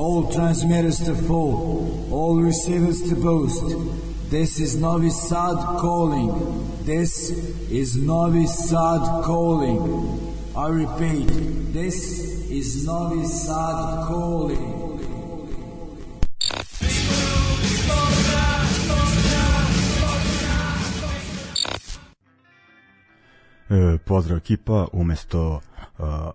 all transmitters to full, all receivers to boost. This is Novi Sad calling. This is Novi Sad calling. I repeat, this is Novi Sad calling. E, pozdrav ekipa, umesto uh,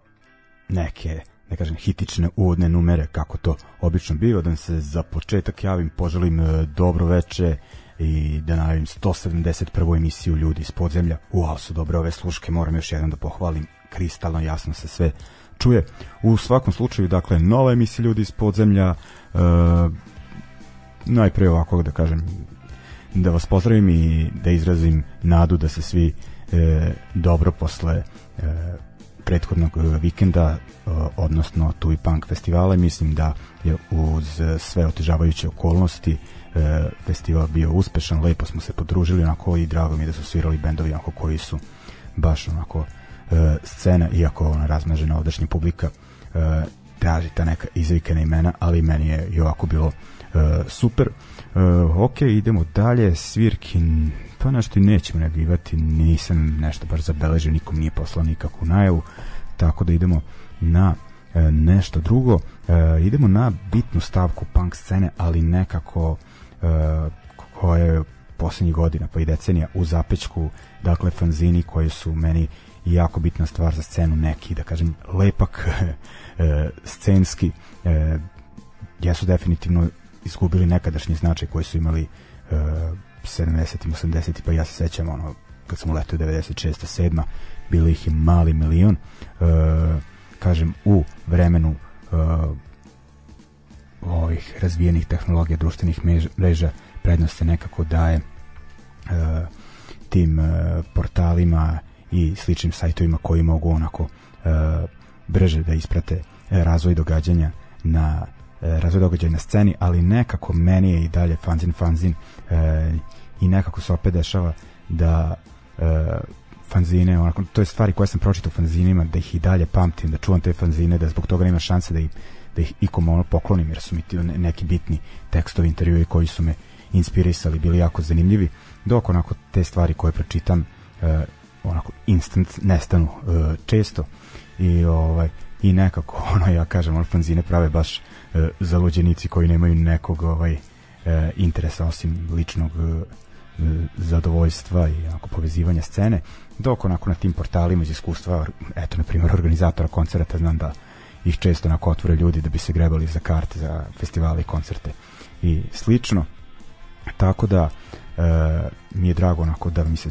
neke ne da kažem, hitične uvodne numere, kako to obično biva, da se za početak javim, poželim e, dobro veče i da najavim 171. emisiju Ljudi iz podzemlja. Uau, su dobre ove sluške, moram još jednom da pohvalim, kristalno jasno se sve čuje. U svakom slučaju, dakle, nova emisija Ljudi iz podzemlja, e, najpre ovako da kažem, da vas pozdravim i da izrazim nadu da se svi e, dobro posle e, prethodnog e, vikenda, e, odnosno tu i punk festivala. Mislim da je uz sve otežavajuće okolnosti e, festival bio uspešan, lepo smo se podružili onako i drago mi je da su svirali bendovi onako koji su baš onako scena, iako ona razmežena ovdašnja publika traži ta neka izvikana imena, ali meni je i ovako bilo super. Ok, idemo dalje, Svirkin to nešto i nećemo najavljivati, nisam nešto baš zabeležio, nikom nije poslao nikakvu najavu, tako da idemo na e, nešto drugo. E, idemo na bitnu stavku punk scene, ali nekako e, koja je poslednjih godina, pa i decenija u zapećku, dakle fanzini koji su meni jako bitna stvar za scenu, neki, da kažem, lepak e, scenski, e, jesu definitivno izgubili nekadašnji značaj koji su imali e, 70-im, 80 pa ja se sećam ono, kad sam uletio 96. 7. bilo ih je mali milion e, kažem u vremenu e, ovih razvijenih tehnologija društvenih mreža prednost se nekako daje e, tim e, portalima i sličnim sajtovima koji mogu onako e, brže da isprate razvoj događanja na E, razvoj događaja na sceni, ali nekako meni je i dalje fanzin fanzin e, i nekako se opet dešava da e, fanzine, onako, to je stvari koje sam pročitao u fanzinima, da ih i dalje pamtim, da čuvam te fanzine, da zbog toga nema šanse da ih, da ih ikom ono poklonim, jer su mi ti neki bitni tekstovi, intervjui koji su me inspirisali, bili jako zanimljivi, dok onako te stvari koje pročitam e, onako instant nestanu e, često i ovaj i nekako ono ja kažem fanzine prave baš e, zaluđenici koji nemaju nekog ovaj e, interesa osim ličnog e, e zadovoljstva i onako povezivanja scene dok onako na tim portalima iz iskustva eto na primjer organizatora koncerta znam da ih često onako otvore ljudi da bi se grebali za karte za festivale i koncerte i slično tako da e, mi je drago onako da mi se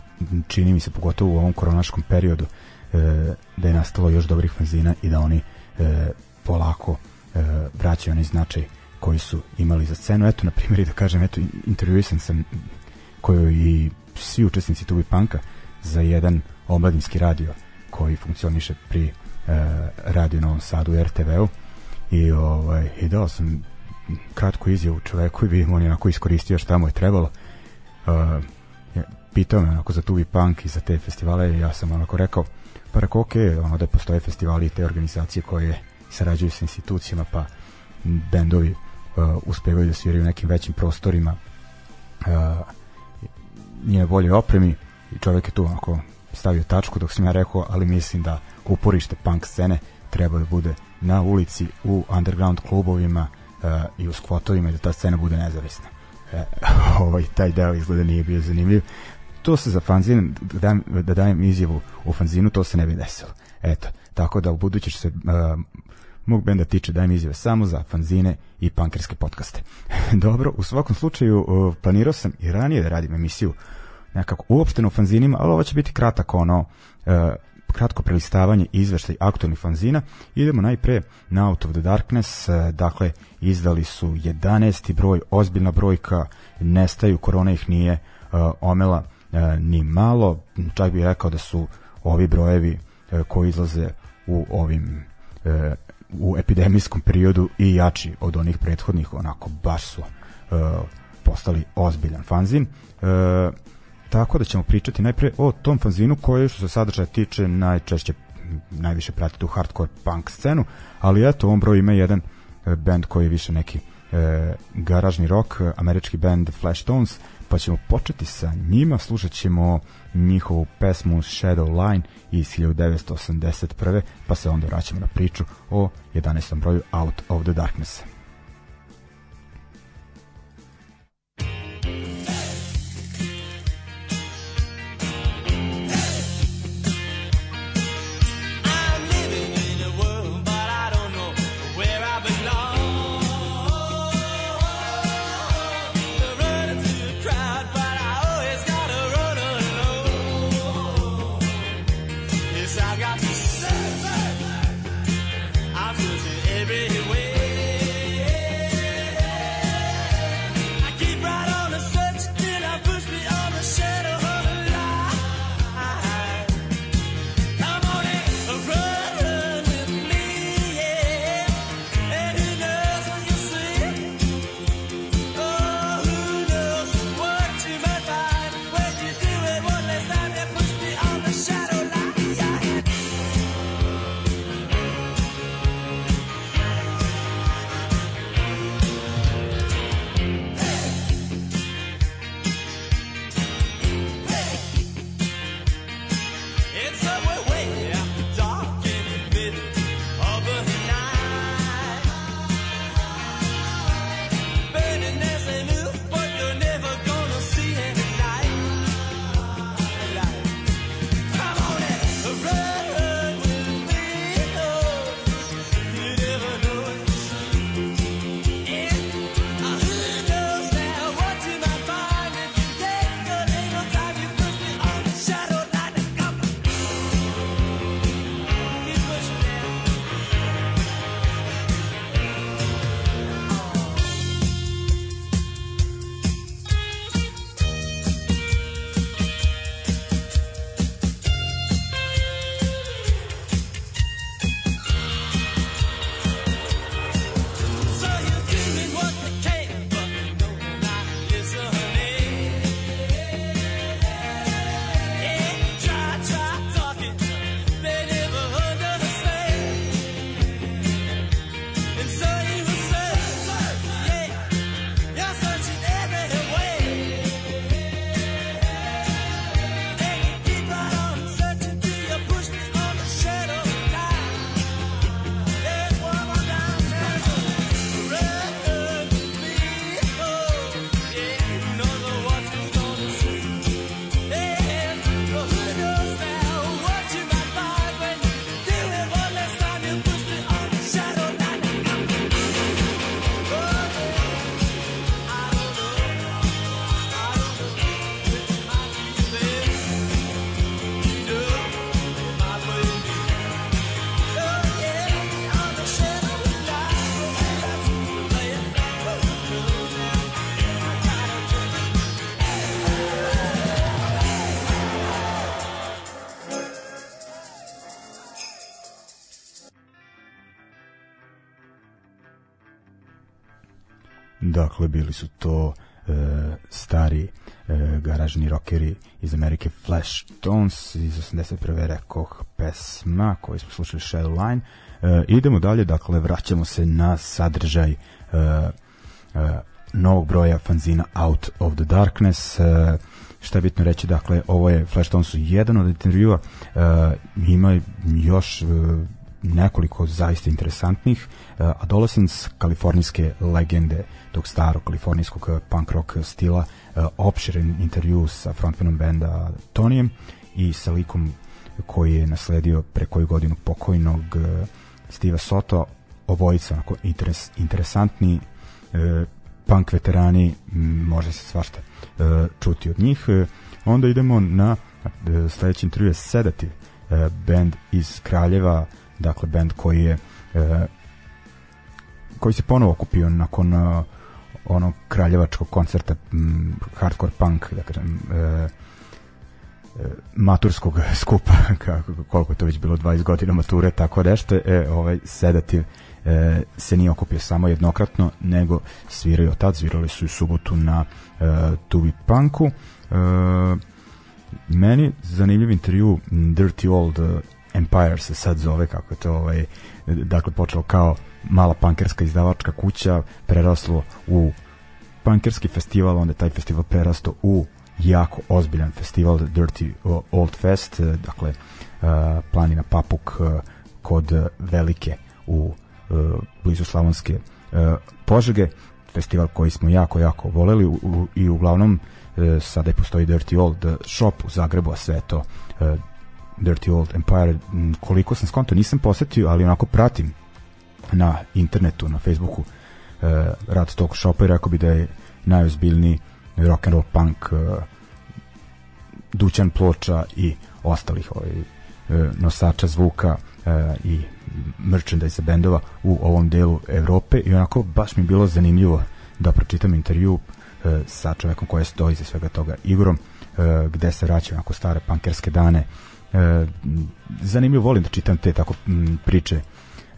čini mi se pogotovo u ovom koronaškom periodu E, da je nastalo još dobrih fanzina i da oni e, polako e, vraćaju onaj značaj koji su imali za scenu. Eto, na primjer, i da kažem, eto, intervjuisan sam koju i svi učesnici Tubi Panka za jedan omladinski radio koji funkcioniše pri e, Radio Novom Sadu RTV-u i, ovaj, i dao sam kratku izjavu čoveku i vidim on je onako iskoristio šta mu je trebalo e, pitao me onako za Tubi Punk i za te festivale i ja sam onako rekao Pa rekao, ok, ono da postoje festivali i te organizacije koje sarađuju sa institucijama, pa bendovi uh, uspevaju da sviraju u nekim većim prostorima uh, nije na bolje opremi i čovjek je tu onako stavio tačku dok sam ja rekao, ali mislim da uporište punk scene treba da bude na ulici, u underground klubovima uh, i u skvotovima i da ta scena bude nezavisna. E, ovaj, taj deo izgleda nije bio zanimljiv, to se za fanzin, da dajem, da izjavu o fanzinu, to se ne bi desilo. Eto, tako da u buduće se uh, mog benda tiče dajem izjave samo za fanzine i pankerske podcaste. Dobro, u svakom slučaju uh, planirao sam i ranije da radim emisiju nekako uopšteno o fanzinima, ali ovo će biti kratak ono, uh, kratko prelistavanje izveštaj aktualnih fanzina. Idemo najpre na Out of the Darkness, uh, dakle izdali su 11. broj, ozbiljna brojka, nestaju, korona ih nije uh, omela E, ni malo, čak bih rekao da su ovi brojevi e, koji izlaze u ovim e, u epidemijskom periodu i jači od onih prethodnih, onako baš su postali ozbiljan fanzin. Tako da ćemo pričati najpre o tom fanzinu koji što se sadržaja tiče najčešće najviše prati tu hardcore punk scenu, ali eto, u ovom broju ima jedan band koji je više neki e, garažni rock, američki band Flash Tones, pa ćemo početi sa njima, slušat ćemo njihovu pesmu Shadow Line iz 1981. pa se onda vraćamo na priču o 11. broju Out of the Darkness. Dakle, bili su to e, stari e, garažni rokeri iz Amerike Flash Tones iz 81. rekoh pesma koju smo slušali Shadow Line. E, idemo dalje, dakle, vraćamo se na sadržaj e, e, novog broja fanzina Out of the Darkness. E, šta je bitno reći, dakle, ovo je Flash Tones jedan od intervjua, e, ima još e, nekoliko zaista interesantnih, eh, Adolescence, kalifornijske legende tog starog kalifornijskog eh, punk rock stila, eh, opširen intervju sa frontmanom benda Tonijem i sa likom koji je nasledio pre koju godinu pokojnog Stiva Soto, obojica onako interes, interesantni e, punk veterani, može se svašta e, čuti od njih. E, onda idemo na e, sledeći intervju je Sedative, e, band iz Kraljeva, e, dakle bend koji je e, koji se ponovo okupio nakon e, onog kraljevačkog koncerta hardcore punk da kažem e, maturskog skupa koliko je to već bilo 20 godina mature tako nešto e, ovaj sedativ e, se nije okupio samo jednokratno nego sviraju od tad svirali su i subotu na e, Tubi Punku e, meni zanimljiv intervju Dirty Old Empire se sad zove kako je to ovaj, dakle počeo kao mala pankerska izdavačka kuća preraslo u pankerski festival, onda taj festival prerasto u jako ozbiljan festival Dirty Old Fest, e, dakle e, planina Papuk e, kod Velike u blizu Slavonske Požege, festival koji smo jako, jako voleli i uglavnom sada je postoji Dirty Old Shop u Zagrebu, a sve to Dirty Old Empire, koliko sam skonto, nisam posetio, ali onako pratim na internetu, na Facebooku uh, rad tog shopa i rekao bi da je najozbiljniji rock and roll punk uh, dućan ploča i ostalih ovaj, uh, nosača zvuka uh, i merchandise bendova u ovom delu Evrope i onako baš mi bilo zanimljivo da pročitam intervju e, sa čovekom koji stoji za svega toga Igorom e, gde se vraća onako stare pankerske dane e, zanimljivo volim da čitam te tako priče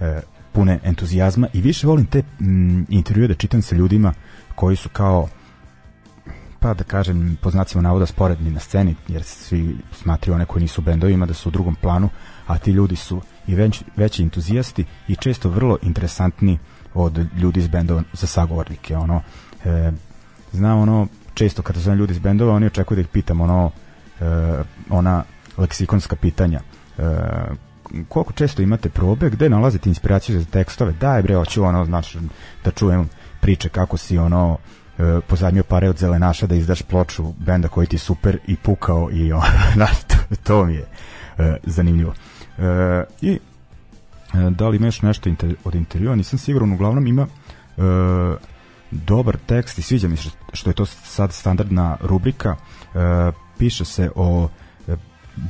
e, pune entuzijazma i više volim te m, intervjue da čitam sa ljudima koji su kao pa da kažem po znacima navoda sporedni na sceni jer svi smatraju one koji nisu u bendovima da su u drugom planu a ti ljudi su i već, veći entuzijasti i često vrlo interesantni od ljudi iz bendova za sagovornike ono e, znam ono često kada zovem ljudi iz bendova oni očekuju da ih pitam ono e, ona leksikonska pitanja. E, koliko često imate probe, gde nalazite inspiraciju za tekstove? Daj bre, hoću ono, znaš, da čujem priče kako si ono e, pozajmio pare od zelenaša da izdaš ploču benda koji ti super i pukao i ono, to, to mi je e, zanimljivo. E, I e, da li ima još nešto inter, od intervjua, nisam siguran, uglavnom ima e, dobar tekst i sviđa mi što je to sad standardna rubrika, e, piše se o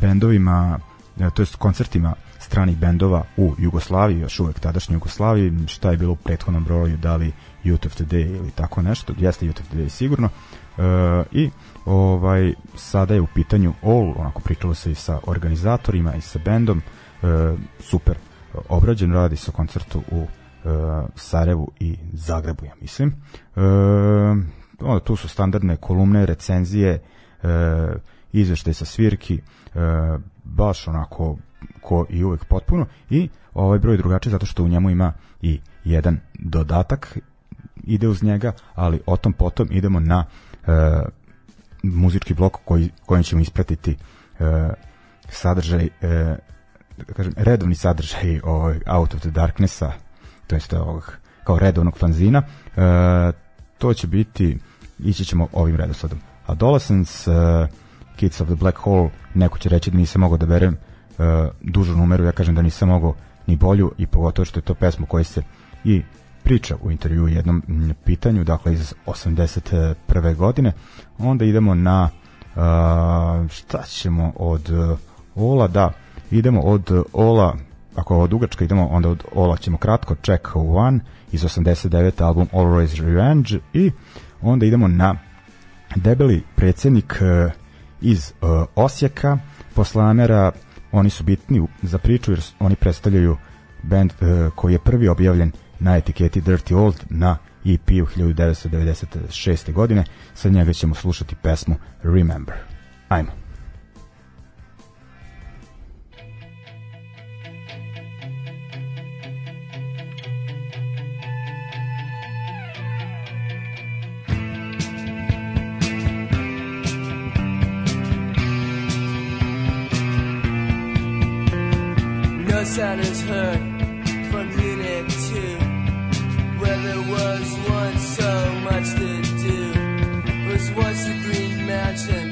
bendovima, e, to jest koncertima stranih bendova u Jugoslaviji, još uvek tadašnjoj Jugoslaviji, šta je bilo u prethodnom broju, da li Youth of the Day ili tako nešto, jeste Youth of the Day sigurno, e, i ovaj sada je u pitanju All, onako pričalo se i sa organizatorima i sa bendom, e, super obrađen, radi se o koncertu u e, Sarajevu i Zagrebu, ja mislim. E, onda tu su standardne kolumne, recenzije, e, izveštaj sa svirki, E, baš onako ko i uvek potpuno i ovaj broj je drugačiji zato što u njemu ima i jedan dodatak ide uz njega, ali o tom potom idemo na e, muzički blok koji, kojim ćemo ispratiti e, sadržaj e, da kažem, redovni sadržaj ovaj, Out of the Darknessa to jest ovog, kao redovnog fanzina e, to će biti ići ćemo ovim redosledom Adolescence e, Kids of the Black Hole, neko će reći da nisam mogao da berem uh, dužu numeru, ja kažem da nisam mogao ni bolju i pogotovo što je to pesma koja se i priča u intervju jednom mm, pitanju, dakle iz 81. godine. Onda idemo na uh, šta ćemo od uh, Ola, da, idemo od uh, Ola, ako je ovo dugačka, idemo onda od Ola ćemo kratko, Check One iz 89. album Always Revenge i onda idemo na debeli predsednik uh, iz uh, Osijeka, posle oni su bitni za priču jer oni predstavljaju band uh, koji je prvi objavljen na etiketi Dirty Old na EP-u 1996. godine. sa njega ćemo slušati pesmu Remember. Ajmo. sound is from Unit to where there was once so much to do. was once a green mansion.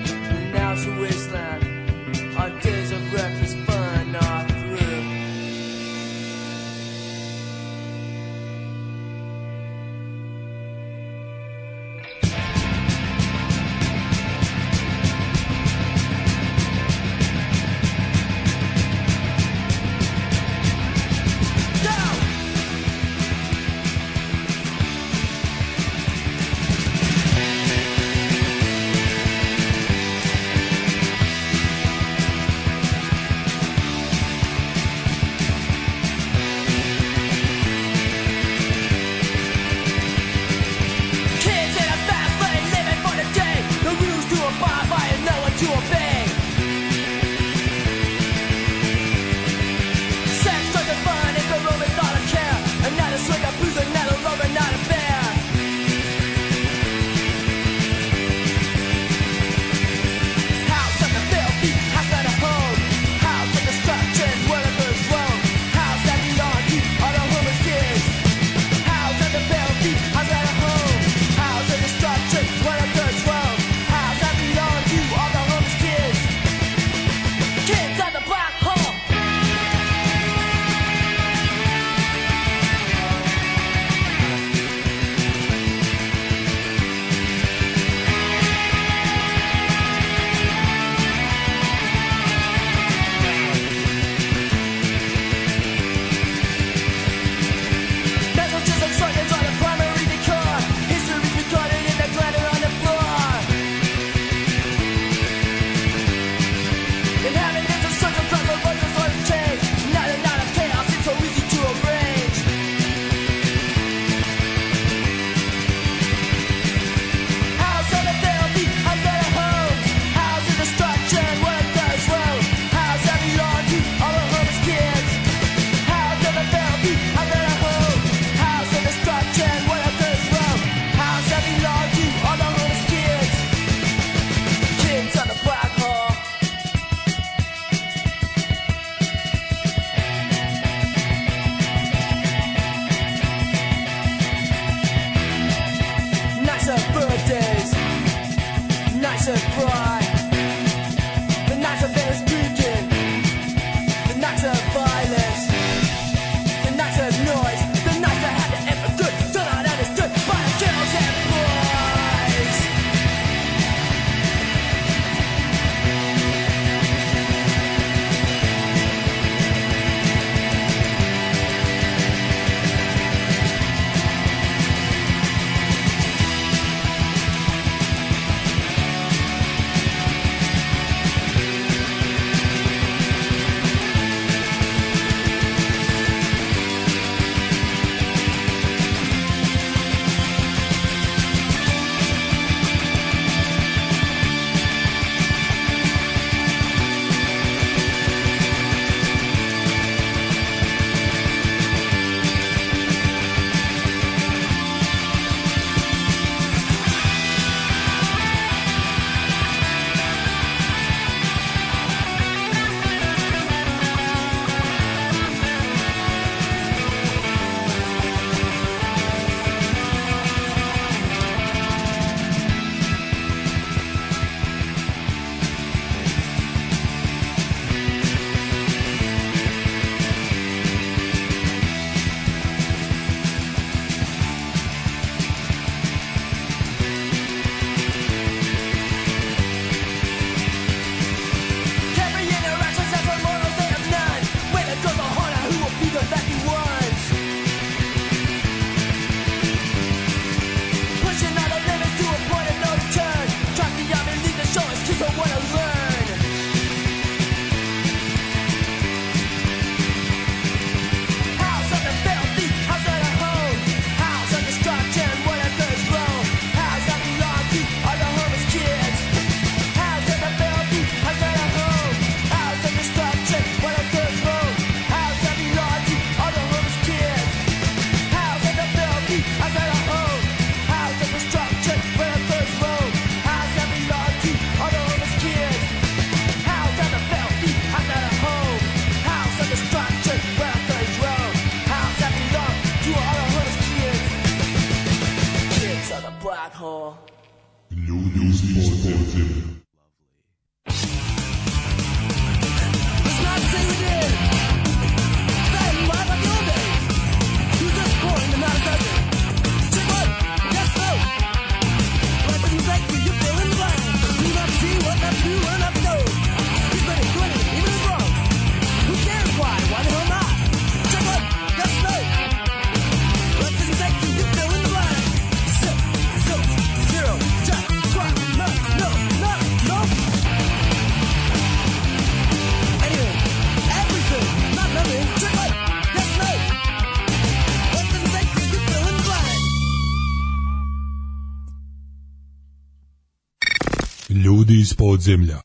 земля.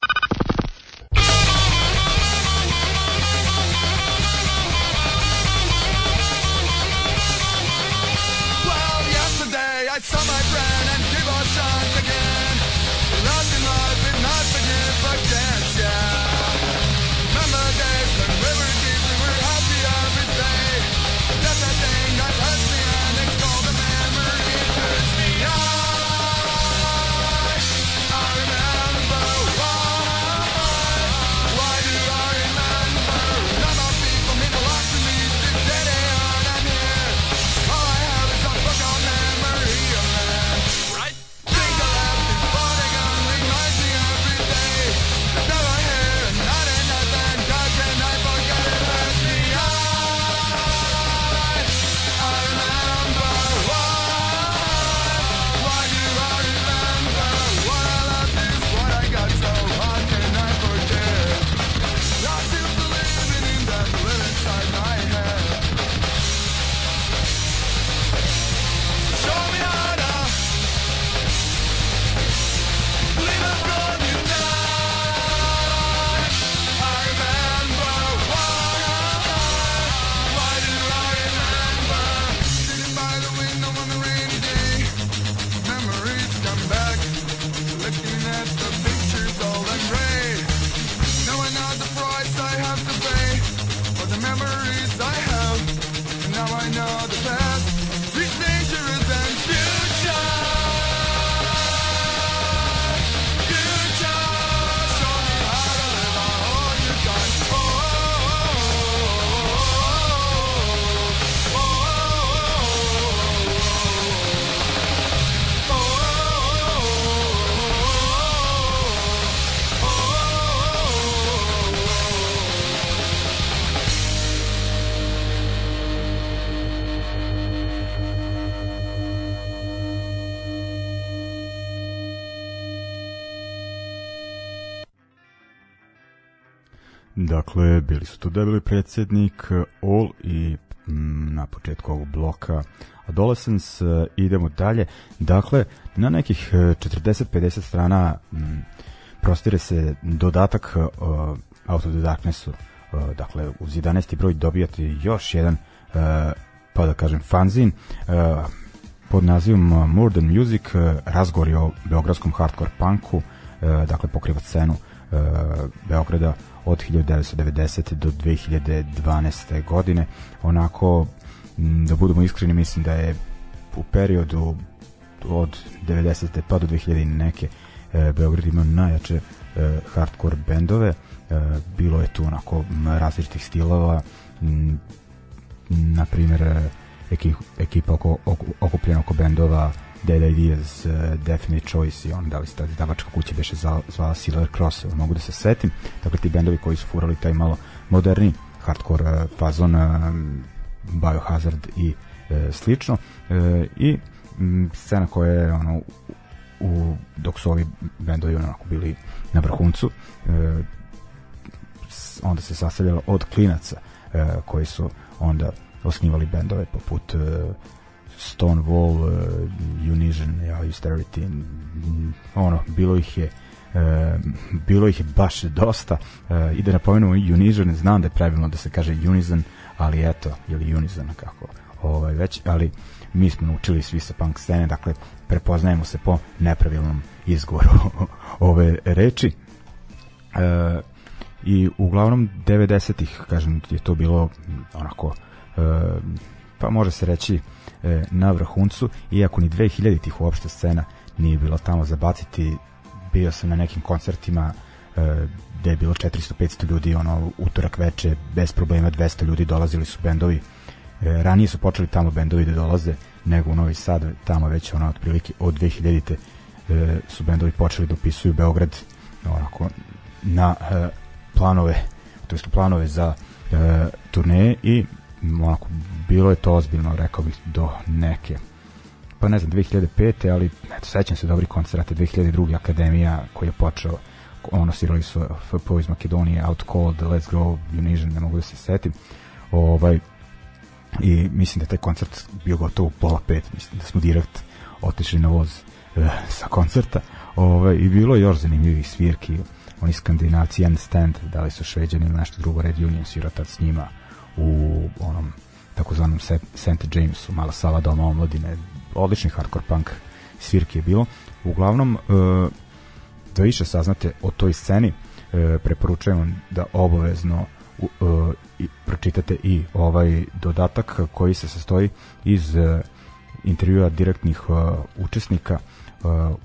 bili su tu debeli predsednik All i m, mm, na početku ovog bloka Adolescence, e, idemo dalje. Dakle, na nekih 40-50 e, strana m, mm, prostire se dodatak uh, Out of the Darknessu. Uh, dakle, uz 11. broj dobijate još jedan, uh, pa da kažem, fanzin uh, pod nazivom More Than Music, uh, razgovor o beogradskom hardcore punku, uh, dakle pokriva scenu uh, Beograda od 1990. do 2012. godine. Onako, da budemo iskreni, mislim da je u periodu od 90. pa do 2000 neke e, Beograd imao najjače e, hardcore bendove e, bilo je tu onako različitih stilova na primjer ekipa oko, okupljena oko bendova Dead Ideas, uh, Definite Choice i on, da li se davačka kuća beše zvala Silver Cross, mogu da se setim. Dakle, ti bendovi koji su furali taj malo moderni hardcore uh, fazon, uh, Biohazard i e, slično. E, I m, scena koja je ono, u, dok su ovi bendovi onako bili na vrhuncu, e, onda se sastavljala od klinaca e, koji su onda osnivali bendove poput e, Stonewall, uh, Unision, ja, Austerity, mm, ono, bilo ih je E, bilo ih je baš dosta e, i da napomenemo i Unision znam da je pravilno da se kaže Unison ali eto, ili Unison kako ovaj, već, ali mi smo naučili svi sa punk scene, dakle prepoznajemo se po nepravilnom izgovoru ove reči e, i uglavnom 90-ih kažem je to bilo onako e, pa može se reći e, na vrhuncu, iako ni 2000-ih uopšte scena nije bila tamo zabaciti, bio sam na nekim koncertima e, gde je bilo 400-500 ljudi, ono, utorak veče, bez problema 200 ljudi, dolazili su bendovi, e, ranije su počeli tamo bendovi da dolaze, nego u Novi Sad, tamo već ono, otprilike od 2000-te e, su bendovi počeli da upisuju Beograd onako, na e, planove, to jest planove za e, turneje i onako, bilo je to ozbiljno, rekao bih, do neke pa ne znam, 2005. ali eto, sećam se dobri koncerata 2002. Akademija koji je počeo ono svirali su FP iz Makedonije Out Cold, Let's Grow, Unision, ne mogu da se setim ovaj, i mislim da taj koncert bio gotovo pola pet, mislim da smo direkt otišli na voz e, sa koncerta ovaj, i bilo je još zanimljivih svirki oni skandinavci Jan Stand, da li su šveđani ili nešto drugo, Red Union svira s njima u onom takozvanom St. Jamesu, Mala Sava Doma omladine, odlični hardcore punk svirke je bilo. Uglavnom, e, da više saznate o toj sceni, e, preporučujem da obavezno e, pročitate i ovaj dodatak koji se sastoji iz intervjua direktnih učesnika.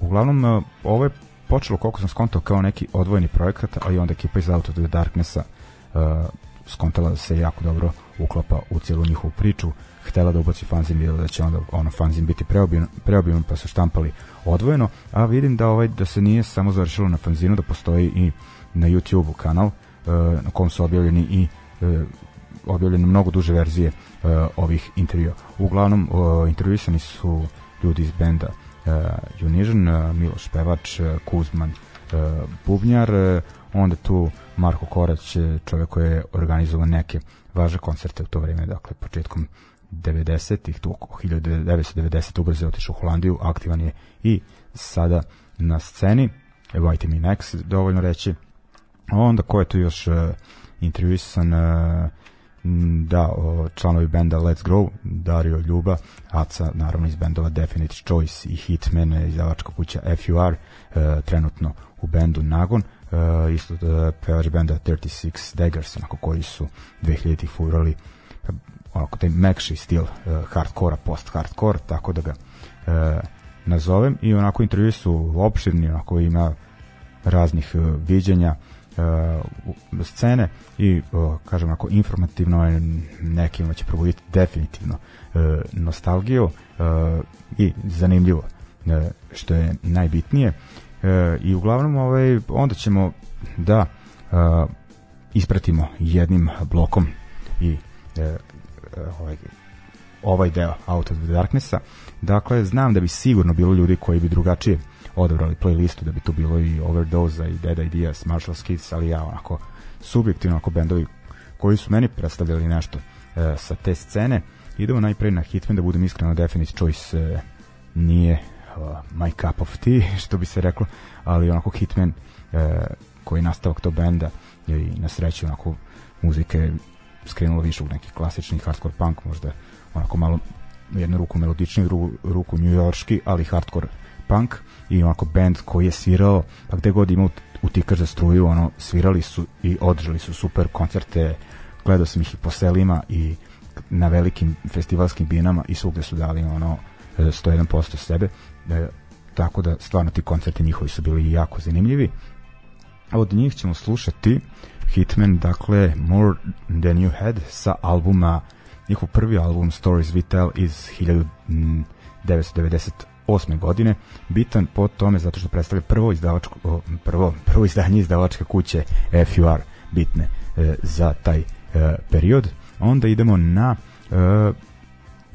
Uglavnom, ovo je počelo, koliko sam skontao, kao neki odvojeni projekat, a i onda ekipa iz Out of the Darknessa skontala da se jako dobro uklapa u cijelu njihovu priču htela da ubaci fanzin, videla da će onda ono fanzin biti preobiman, preobiman pa su štampali odvojeno, a vidim da ovaj da se nije samo završilo na fanzinu, da postoji i na YouTube kanal e, na kom su objavljeni i e, objavljene mnogo duže verzije e, ovih intervjua. Uglavnom e, intervjuisani su ljudi iz benda e, Unision, e, Miloš Pevač, e, Kuzman, e, Bubnjar, e, onda tu Marko Korać, čovjek koji je organizovao neke važne koncerte u to vrijeme, dakle početkom 90-ih, tu oko 1990 ubrzo je otišao u Holandiju, aktivan je i sada na sceni, White Me Next, dovoljno reći. Onda ko je tu još uh, intervjuisan, uh, da, o, članovi benda Let's Grow, Dario Ljuba, Aca, naravno iz bendova Definite Choice i Hitman, izdavačka kuća FUR, e, trenutno u bendu Nagon, uh, isto da pevač benda 36 Daggers, onako koji su 2000-ih furali pa, onako taj mekši stil uh, eh, hardkora, post hardcore tako da ga uh, nazovem i onako intervjui su opširni, onako ima raznih uh, viđenja uh, scene i uh, kažem ako informativno je nekima će probuditi definitivno uh, nostalgiju uh, i zanimljivo uh, što je najbitnije uh, E, I uglavnom ovaj, onda ćemo da e, ispratimo jednim blokom i e, e, ovaj, ovaj deo Out of the Darknessa. Dakle, znam da bi sigurno bilo ljudi koji bi drugačije odabrali playlistu, da bi tu bilo i overdose i Dead Ideas, Marshall Skids, ali ja onako subjektivno, ako bendovi koji su meni predstavljali nešto e, sa te scene, idemo najprej na Hitman, da budem iskreno, Definite Choice e, nije Uh, my cup of tea, što bi se reklo, ali onako Hitman uh, koji je nastavak tog benda i na sreći onako muzike je više u neki klasični hardcore punk, možda onako malo jednu ruku melodični, ru, ruku njujorski, ali hardcore punk i onako band koji je svirao, pa gde god imao utikaš za struju, ono, svirali su i održali su super koncerte, gledao sam ih i po selima i na velikim festivalskim binama i svugde su dali ono 101% sebe e, tako da stvarno ti koncerti njihovi su bili jako zanimljivi a od njih ćemo slušati Hitman, dakle More Than You Had sa albuma njihov prvi album Stories We Tell iz 1998. godine bitan po tome zato što predstavlja prvo izdavačko prvo, prvo izdanje izdavačke kuće FUR bitne e, za taj e, period onda idemo na e,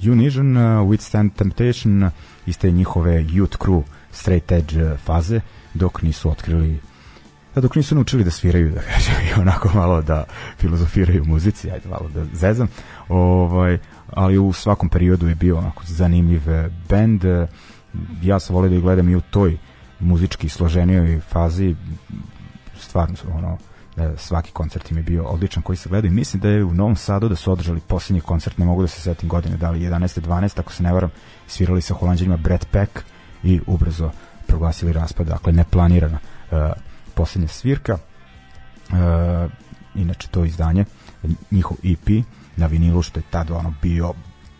Unision, uh, Withstand Temptation uh, iz te njihove Youth Crew straight edge uh, faze dok nisu otkrili da dok nisu naučili da sviraju da kažem i onako malo da filozofiraju muzici ajde malo da zezam ovaj, ali u svakom periodu je bio onako zanimljiv bend ja sam volio da ih gledam i u toj muzički složenijoj fazi stvarno ono E, svaki koncert im je bio odličan koji se gledaju. Mislim da je u Novom Sadu da su održali poslednji koncert, ne mogu da se setim godine, da li 11. 12. ako se ne varam, svirali sa holanđanima Brad Peck i ubrzo proglasili raspad, dakle neplanirana e, posljednja svirka. E, inače to izdanje, njihov EP na vinilu što je tad ono bio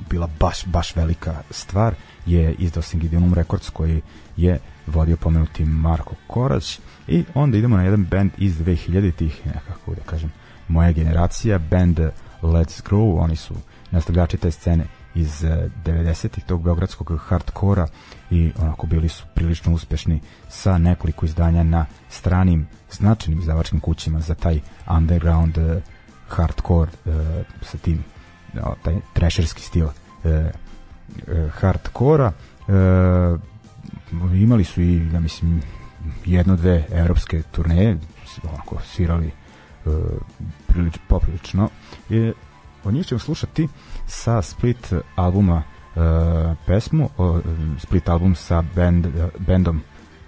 bila baš, baš velika stvar je izdao Singidionum Records koji je vodio pomenuti Marko Korać I onda idemo na jedan band iz 2000-ih, nekako da kažem, moja generacija, band Let's Grow, oni su nastavljači te scene iz 90-ih eh, tog beogradskog hardkora i onako bili su prilično uspešni sa nekoliko izdanja na stranim značajnim izdavačkim kućima za taj underground eh, hardcore uh, sa tim uh, taj trešerski stil hardkora imali su i ja mislim jedno, dve evropske turneje, onako svirali e, prilič, poprilično. E, o njih ćemo slušati sa Split albuma e, pesmu, o, Split album sa band, e, bandom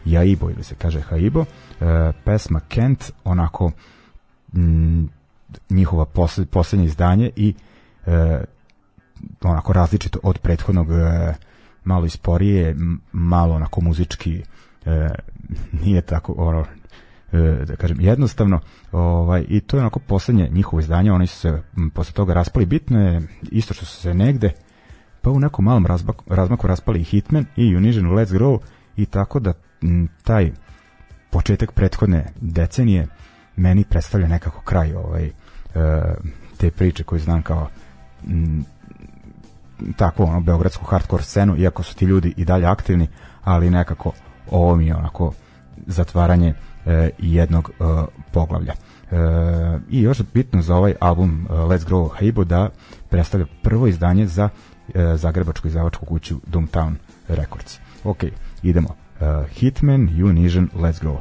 Jaibo ili se kaže Haibo, e, pesma Kent, onako m, njihova poslednje izdanje i e, onako različito od prethodnog e, malo isporije, malo onako muzički e, nije tako ono e, da kažem jednostavno ovaj i to je onako poslednje njihovo izdanje oni su se posle toga raspali bitno je isto što su se negde pa u nekom malom razmaku, razmaku raspali i Hitman i Unision Let's Grow i tako da taj početak prethodne decenije meni predstavlja nekako kraj ovaj e, te priče koju znam kao m, takvu ono beogradsku hardcore scenu iako su ti ljudi i dalje aktivni ali nekako ovo mi je onako zatvaranje e, jednog e, poglavlja. E, I još bitno za ovaj album e, Let's Grow Heibo da predstavlja prvo izdanje za e, zagrebačku izdavačku kuću Doomtown Records. Ok, idemo. E, Hitman, Unision, Let's Grow.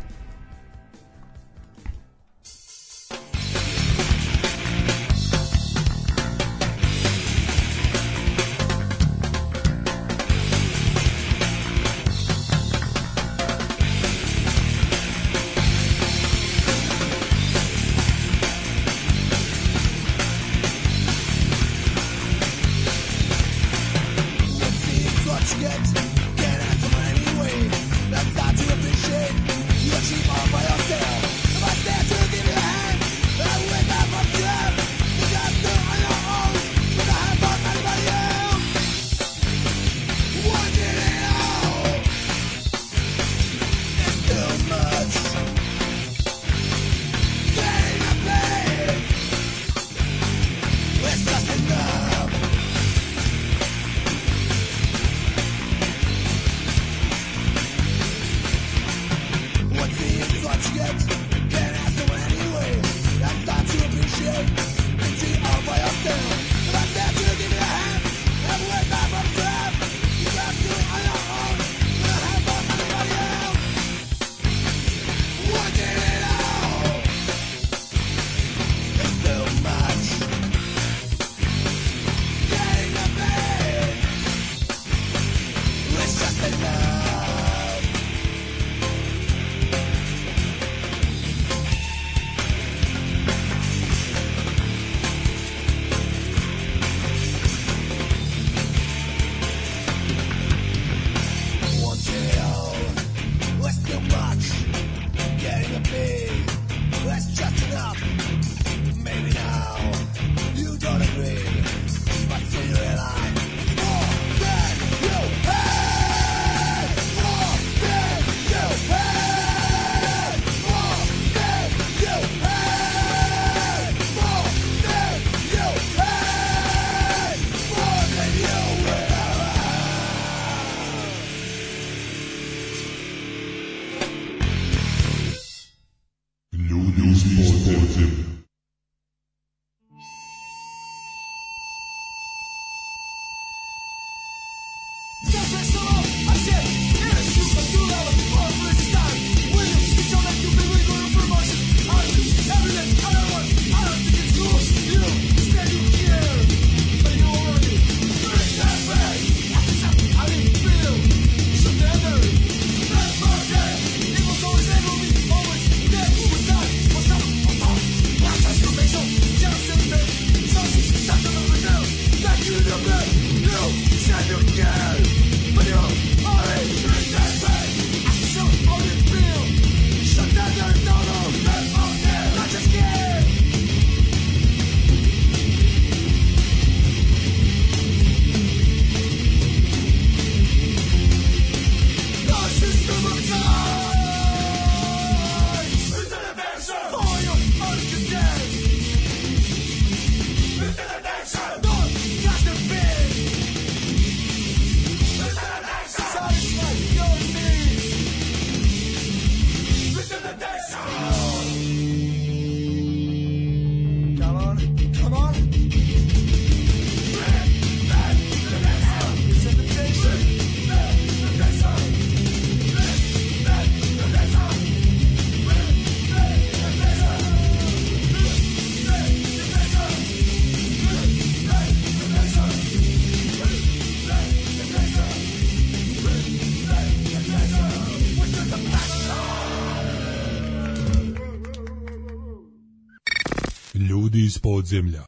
земля.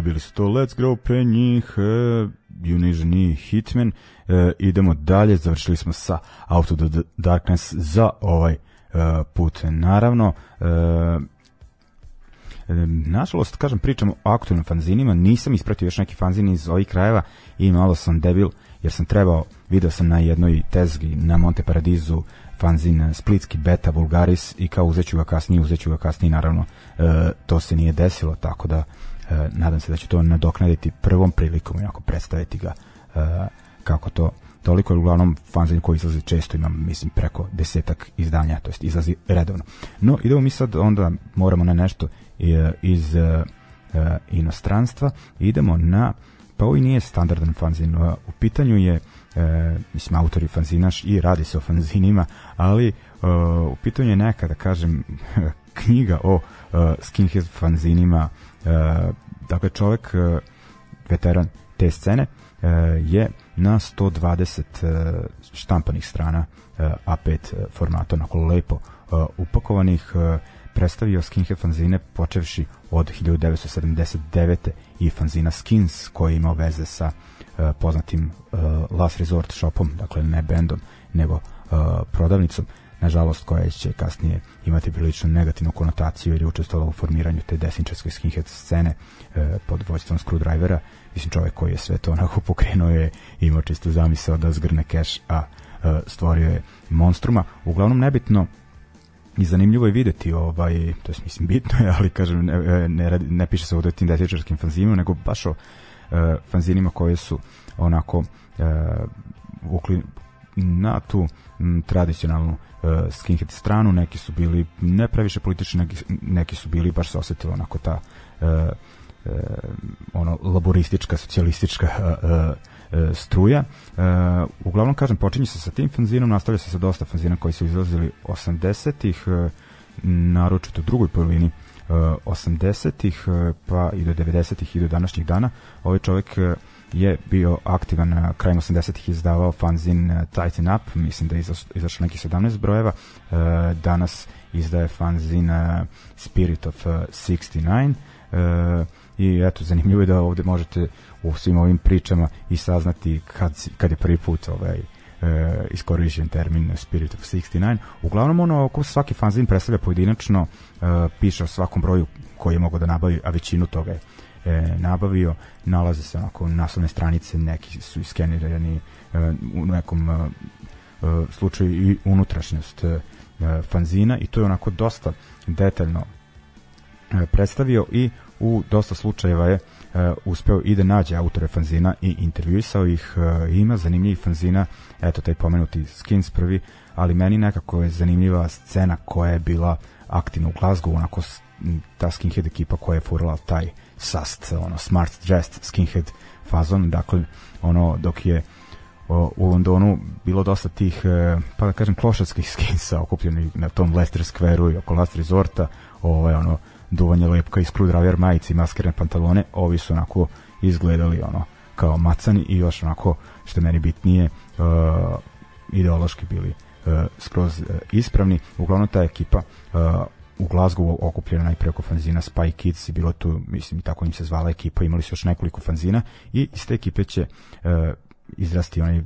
Dakle, bili su to Let's Grow pre njih, uh, Unision i Hitman. Uh, idemo dalje, završili smo sa Out of the Darkness za ovaj uh, put. Naravno, uh, Nažalost, kažem, pričam o aktualnim fanzinima, nisam ispratio još neki fanzin iz ovih krajeva i malo sam debil jer sam trebao, video sam na jednoj tezgi na Monte Paradizu fanzin Splitski Beta Vulgaris i kao uzeću ga kasnije, uzeću ga kasnije, naravno e, to se nije desilo, tako da E, nadam se da će to nadoknaditi prvom prilikom i ako predstaviti ga e, kako to toliko, je uglavnom fanzin koji izlazi često imam, mislim, preko desetak izdanja, to jest izlazi redovno. No, idemo mi sad onda, moramo na nešto e, iz inostranstva, idemo na, pa ovo i nije standardan fanzin, u pitanju je, mislim, autor i fanzinaš i radi se o fanzinima, ali u pitanju je neka, da kažem, knjiga o skinhead fanzinima, Eh, dakle čovek eh, veteran te scene eh, je na 120 štampanih strana A5 formata onako lepo upakovanih predstavio skinhead fanzine počevši od 1979. i fanzina Skins koji je imao veze sa poznatim Last Resort shopom, dakle ne bendom, nego prodavnicom nažalost koja će kasnije imati prilično negativnu konotaciju jer je učestvala u formiranju te desničarske skinhead scene e, pod vojstvom Screwdrivera. Mislim, čovjek koji je sve to onako pokrenuo je imao čistu zamisao da zgrne cash, a e, stvorio je monstruma. Uglavnom, nebitno, i zanimljivo je videti ovaj to jest mislim bitno je ali kažem ne, e, ne, radi, ne piše se ovde o tim desničarskim fanzinima nego baš o e, fanzinima koje su onako e, ukli, na tu m, tradicionalnu uh, eh, skinhead stranu, neki su bili ne previše politični, neki, neki su bili baš se osetilo onako ta uh, uh, ono laboristička, socijalistička uh, uh, struja. E, uglavnom, kažem, počinje se sa tim fanzinom, nastavlja se sa dosta fanzina koji su izlazili 80-ih, naročito u drugoj polovini 80-ih, pa i do 90-ih i do današnjih dana. Ovaj čovjek je bio aktivan krajem 80-ih izdavao fanzin Titan Up, mislim da je izašlo neki 17 brojeva. Danas izdaje fanzin Spirit of 69 i eto, zanimljivo je da ovde možete u svim ovim pričama i saznati kad, kad je prvi put ovaj, e, iskorišćen termin Spirit of 69. Uglavnom ono oko svaki fanzin predstavlja pojedinačno, piše o svakom broju koji je mogao da nabavi, a većinu toga je e, nabavio nalaze se onako naslovne stranice neki su iskenirani e, u nekom e, e, slučaju i unutrašnjost e, fanzina i to je onako dosta detaljno e, predstavio i u dosta slučajeva je e, uspeo i da nađe autore fanzina i intervjuisao ih e, ima zanimljivih fanzina eto taj pomenuti Skins prvi ali meni nekako je zanimljiva scena koja je bila aktivna u Glasgow, onako ta skinhead ekipa koja je furala taj uh, sast, ono, smart dressed skinhead fazon, dakle, ono, dok je o, u Londonu bilo dosta tih, e, pa da kažem, klošarskih skinsa okupljeni na tom Leicester Square-u i oko Last Resorta, ovaj, ono, duvanje lepka i screwdriver majice i maskerne pantalone, ovi su onako izgledali, ono, kao macani i još onako, što meni bitnije, e, ideološki bili e, skroz e, ispravni. Uglavnom ta ekipa e, u Glasgowu okupljena najprije oko fanzina Spy Kids i bilo tu, mislim, tako im se zvala ekipa, imali su još nekoliko fanzina i iz te ekipe će e, izrasti onaj e,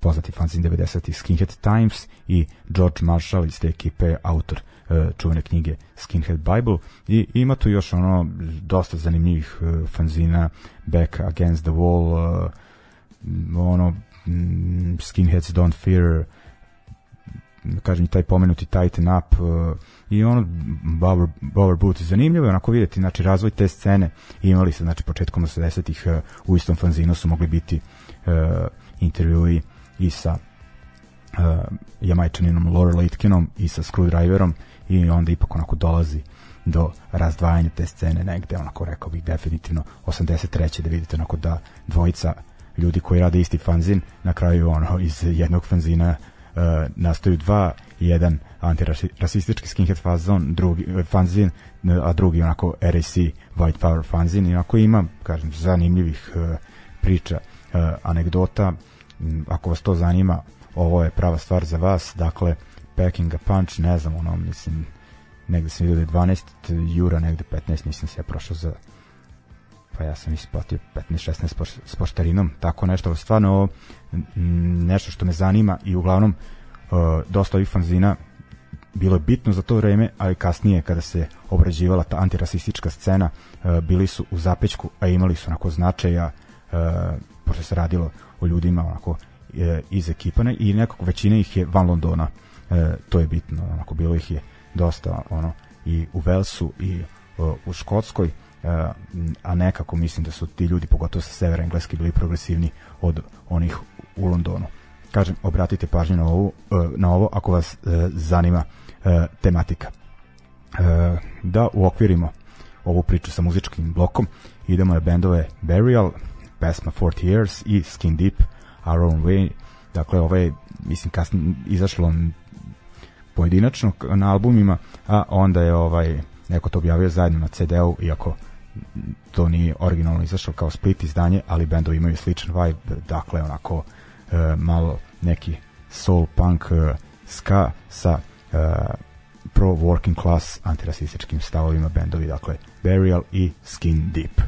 poznati fanzin 90. Skinhead Times i George Marshall iz te ekipe autor eh, čuvene knjige Skinhead Bible i ima tu još ono dosta zanimljivih fanzina Back Against the Wall e, ono mm, Skinheads Don't Fear mm, kažem taj pomenuti Tighten Up e, i ono Bower, Bower Boot zanimljivo je onako vidjeti znači razvoj te scene imali se znači početkom 80-ih eh, u istom fanzinu su mogli biti uh, intervjui i sa uh, jamajčaninom Laura Litkinom i sa Screwdriverom i onda ipak onako dolazi do razdvajanja te scene negde, onako rekao bih definitivno 83. da vidite onako da dvojica ljudi koji rade isti fanzin na kraju ono iz jednog fanzina Eh, nastaju dva jedan antirasistički skinhead fazon, drugi eh, fanzin, eh, a drugi onako RAC White Power fanzin, i onako ima kažem, zanimljivih priča, anegdota, mm, ako vas to zanima, ovo je prava stvar za vas, dakle, Packing a Punch, ne znam, ono, mislim, negde sam vidio da je 12 jura, negde 15, mislim se ja prošao za pa ja sam isplatio 15-16 sportarinom, tako nešto, stvarno nešto što me zanima i uglavnom e, dosta ovih fanzina bilo je bitno za to vreme, ali kasnije kada se obrađivala ta antirasistička scena, e, bili su u zapećku, a imali su onako značaja, e, pošto se radilo o ljudima onako iz ekipane i nekako većina ih je van Londona, to je bitno, onako bilo ih je dosta ono i u Velsu i u Škotskoj, E, a nekako mislim da su ti ljudi, pogotovo sa severa Engleski, bili progresivni od onih u Londonu. Kažem, obratite pažnju na, ovu, e, na ovo ako vas e, zanima tematika. Da uokvirimo ovu priču sa muzičkim blokom, idemo na bendove Burial, pesma 40 Years i Skin Deep, Our Own Way. Dakle, ovo je, mislim, kasno izašlo pojedinačno na albumima, a onda je ovaj neko to objavio zajedno na CD-u, iako to nije originalno izašao kao split izdanje, ali bendovi imaju sličan vibe, dakle onako e, malo neki soul punk e, ska sa e, pro working class antirasističkim stavovima bendovi, dakle Burial i Skin Deep.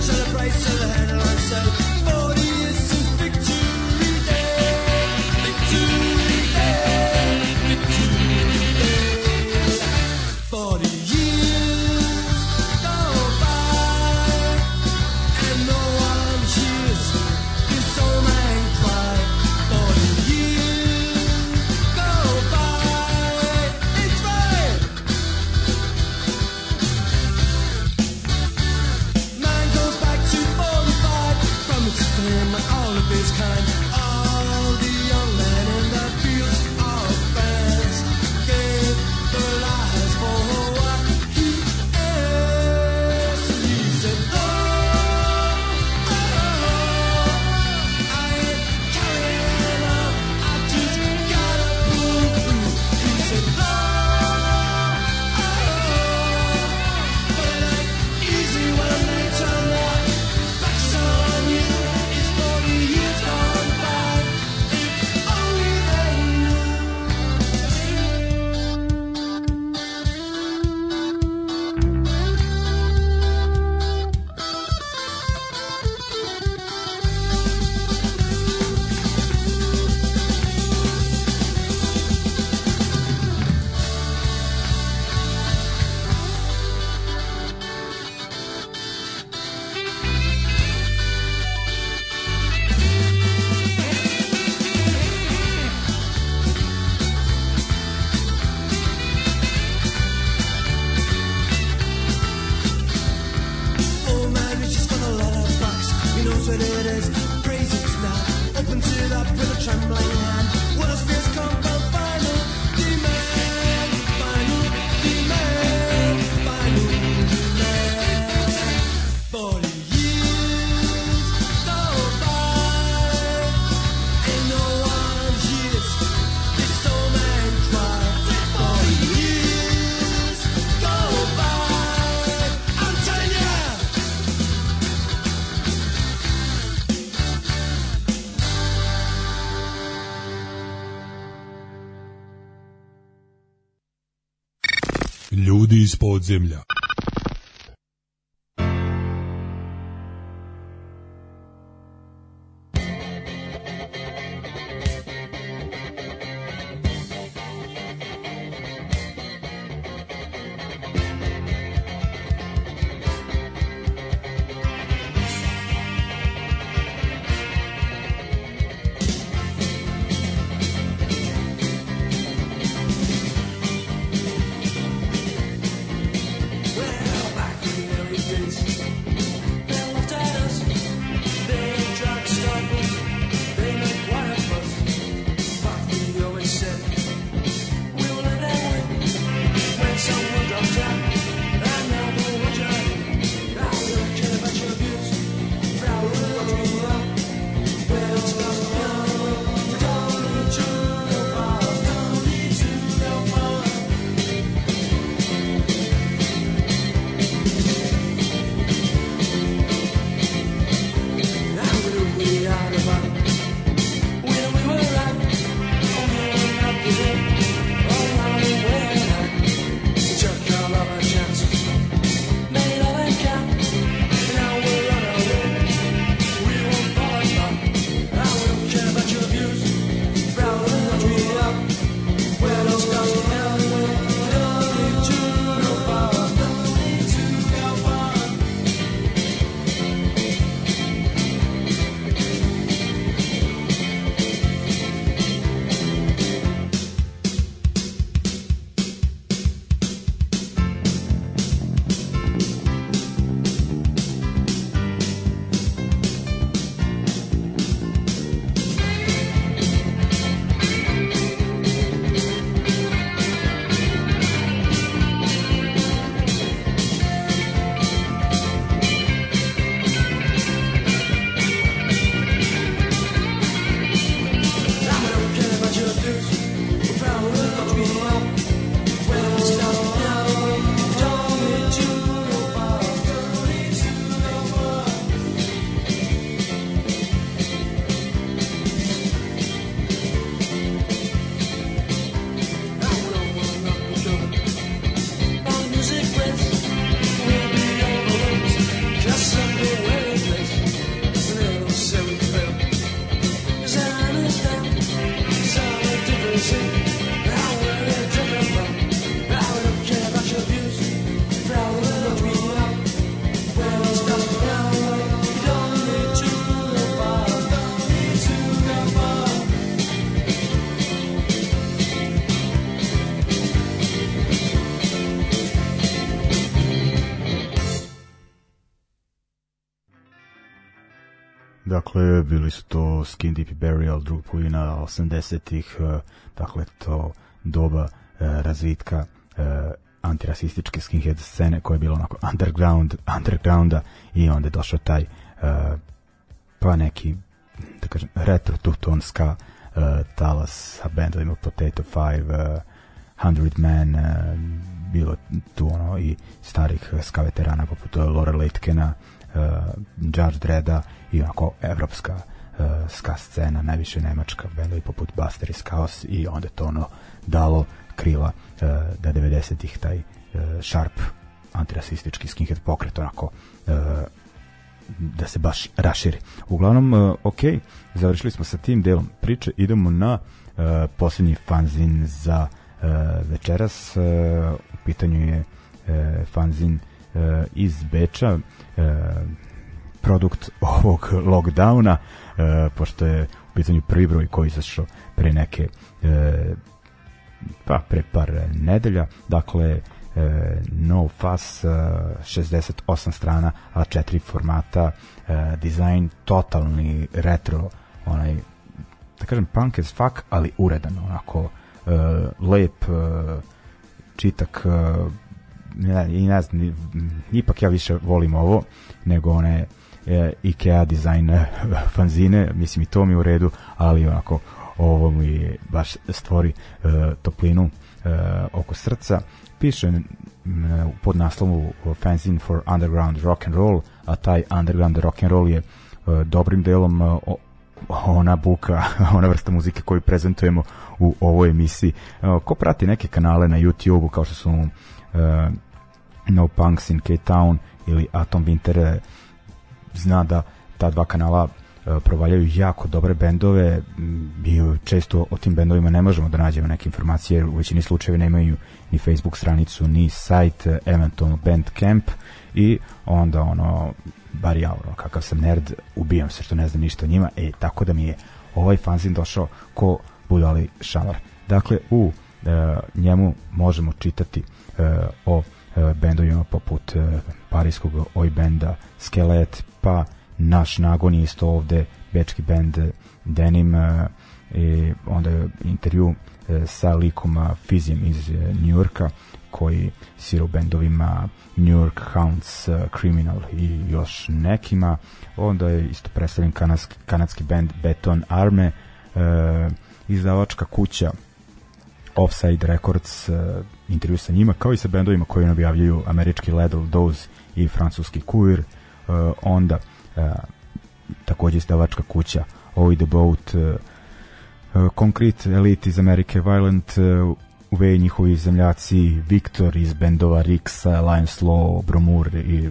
celebrates the headlines. so вот земля. Skin Deep Burial, drug polovina 80-ih, e, dakle to doba e, razvitka e, antirasističke skinhead scene koja je bila onako underground, undergrounda i onda je došao taj pa neki da kažem, retro tutonska talas sa bendovima Potato Five, Hundred Man, bilo tu ono i starih ska veterana poput Lora Leitkena, uh, Judge Dreda i onako evropska E, ska scena, najviše nemačka bendovi poput Buster iz Chaos i onda to ono dalo krila e, da 90-ih taj e, sharp antirasistički skinhead pokret onako da se baš raširi. Uglavnom, ok, završili smo sa tim delom priče, idemo na poslednji fanzin za večeras. U pitanju je fanzin iz Beča, produkt ovog lockdowna, e, pošto je u pitanju prvi broj koji izašao pre neke e, pa pre par nedelja, dakle e, no fas 68 e, strana A4 formata e, dizajn totalni retro onaj da kažem punk as fuck ali uredan onako e, lep e, čitak e, ne, i ne znam ipak ja više volim ovo nego one e, IKEA dizajn e, fanzine, mislim i to mi u redu, ali onako ovo mi baš stvori e, toplinu e, oko srca. Piše pod naslovu Fanzine for Underground Rock and Roll, a taj Underground Rock and Roll je e, dobrim delom e, o, ona buka, ona vrsta muzike koju prezentujemo u ovoj emisiji. Ko prati neke kanale na YouTube-u kao što su uh, No Punks in K-Town ili Atom Winter zna da ta dva kanala e, provaljaju jako dobre bendove mm, i često o tim bendovima ne možemo da nađemo neke informacije jer u većini slučajeva nemaju ni Facebook stranicu ni sajt, e, eventualno Bandcamp i onda ono bar ja ono kakav sam nerd ubijam se što ne znam ništa o njima e, tako da mi je ovaj fanzin došao ko budali šamar dakle u e, njemu možemo čitati e, o e, bendovima poput e, parijskog oj benda Skelet, pa naš nagon je isto ovde bečki bend Denim e, i onda je intervju e, sa likom Fizijem iz e, Njurka koji svira u bendovima New York Hounds, Criminal i još nekima. Onda je isto predstavljen kanadski, kanadski bend Beton Arme, e, izdavačka kuća Offside Records, e, intervju sa njima, kao i sa bendovima koji objavljuju američki Ledl Doze i francuski Queer E, onda e, takođe izdavačka kuća Oi the Boat e, Concrete Elite iz Amerike Violent uve njihovi zemljaci Viktor iz bendova Riksa Lions Slow, Bromur i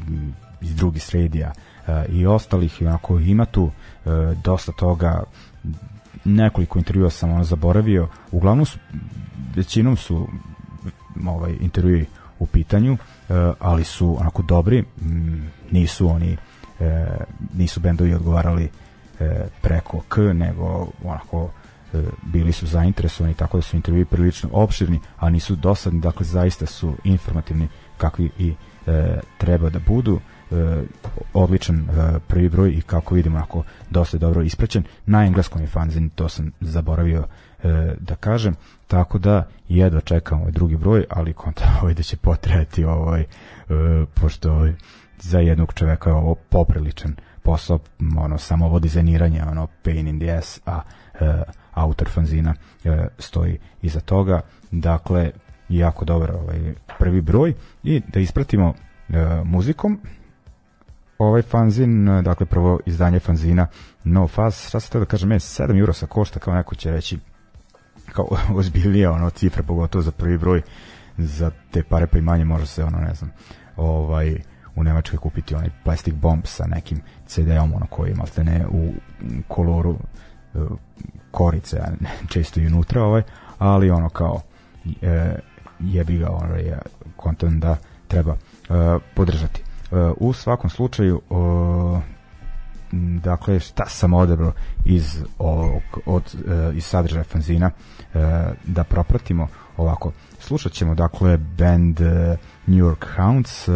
iz drugih sredija i ostalih, onako ima tu dosta toga nekoliko intervjua sam ono zaboravio uglavnom su, većinom su ovaj, intervjui u pitanju Eh, ali su onako dobri, mm, nisu oni eh, nisu bendovi odgovarali eh, preko K, nego onako bili su zainteresovani tako da su intervjui prilično opširni, a nisu dosadni, dakle zaista su informativni kakvi i treba da budu. E, odličan e, prvi broj i kako vidimo ako dosta dobro ispraćen. Na engleskom je fanzin, to sam zaboravio e, da kažem, tako da jedva čekamo ovaj drugi broj, ali konta ovaj da će potrajati ovaj, pošto ovaj, za jednog čoveka je ovo popriličan posao, ono, samo ovo dizajniranje, ono, pain in the ass, a e, autor fanzina e, stoji iza toga, dakle, jako dobar ovaj prvi broj i da ispratimo e, muzikom, ovaj fanzin, dakle prvo izdanje fanzina No Faz, šta se to da kažem, je 7 euro sa košta, kao neko će reći kao ozbiljnije ono cifra, pogotovo za prvi broj za te pare pa i manje može se ono ne znam ovaj u Nemačkoj kupiti onaj plastic bomb sa nekim CD-om ono koji malte ne u koloru e, korice često i unutra ovaj ali ono kao e, jebi ga ono je kontent da treba e, podržati Eh, u svakom slučaju eh, dakle šta sam odebrao iz ovog od eh, iz sadržaja fanzina da propratimo ovako slušat ćemo dakle band New York Hounds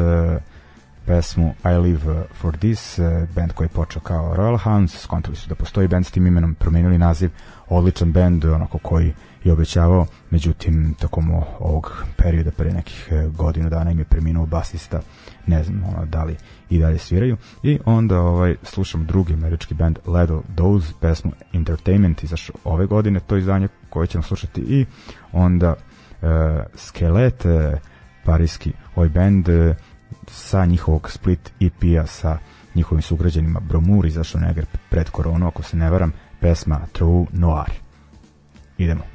pesmu I Live For This band koji je počeo kao Royal Hounds skontali su da postoji band s tim imenom promenili naziv odličan bend onako koji je obećavao međutim tokom ovog perioda pre nekih e, godina dana im je preminuo basista ne znam ono, da li i dalje sviraju i onda ovaj slušam drugi američki bend Ledl Doze pesmu Entertainment izašao ove godine to izdanje koje ćemo slušati i onda e, Skelet e, parijski ovaj bend e, sa njihovog split EP-a sa njihovim sugrađanima Bromur izašao negar pred koronu ako se ne varam pesma True Noir. Idemo.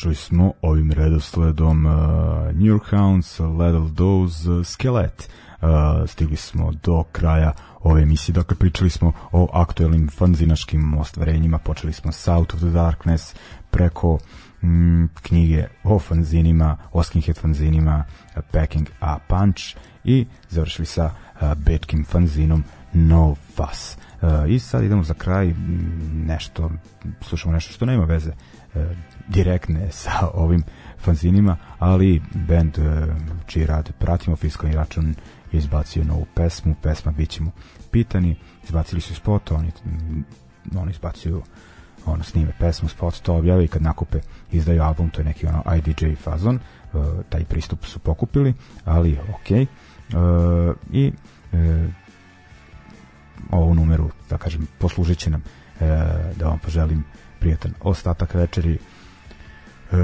Slušali smo ovim redosledom uh, New York Hounds, Little Dose, uh, Skelet. Uh, stigli smo do kraja ove emisije, dakle pričali smo o aktuelnim fanzinaškim ostvarenjima, počeli smo South of the Darkness preko mm, knjige o fanzinima, o skinhead fanzinima, uh, Packing a Punch i završili sa uh, bečkim fanzinom No Fuss. Uh, I sad idemo za kraj mm, nešto, slušamo nešto što nema veze E, direktne sa ovim fanzinima, ali band e, čiji rad pratimo, fiskalni račun je izbacio novu pesmu, pesma bit ćemo pitani, izbacili su spot, oni, oni izbacuju ono, snime pesmu, spot to objave i kad nakupe izdaju album, to je neki ono IDJ fazon, e, taj pristup su pokupili, ali ok. E, I e, ovu numeru, da kažem, poslužit će nam e, da vam poželim prijatan ostatak večeri e,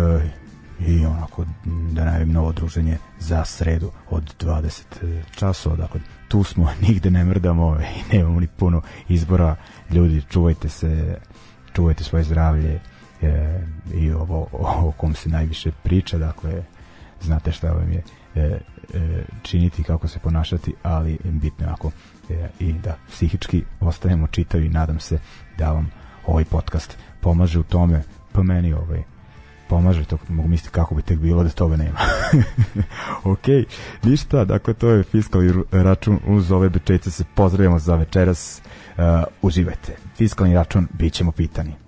i onako da najavim novo druženje za sredu od 20 e, časova dakle tu smo, nigde ne mrdamo i nemamo ni puno izbora ljudi čuvajte se čuvajte svoje zdravlje e, i ovo o, o kom se najviše priča dakle znate šta vam je e, e, činiti kako se ponašati ali bitno je ako e, i da psihički ostajemo čitavi nadam se da vam ovaj podcast pomaže u tome, pa meni ovaj pomaže, to mogu misliti kako bi tek bilo da toga nema. ok, ništa, dakle to je fiskalni račun uz ove bečece se pozdravljamo za večeras, uh, uživajte. Fiskalni račun, bit ćemo pitani.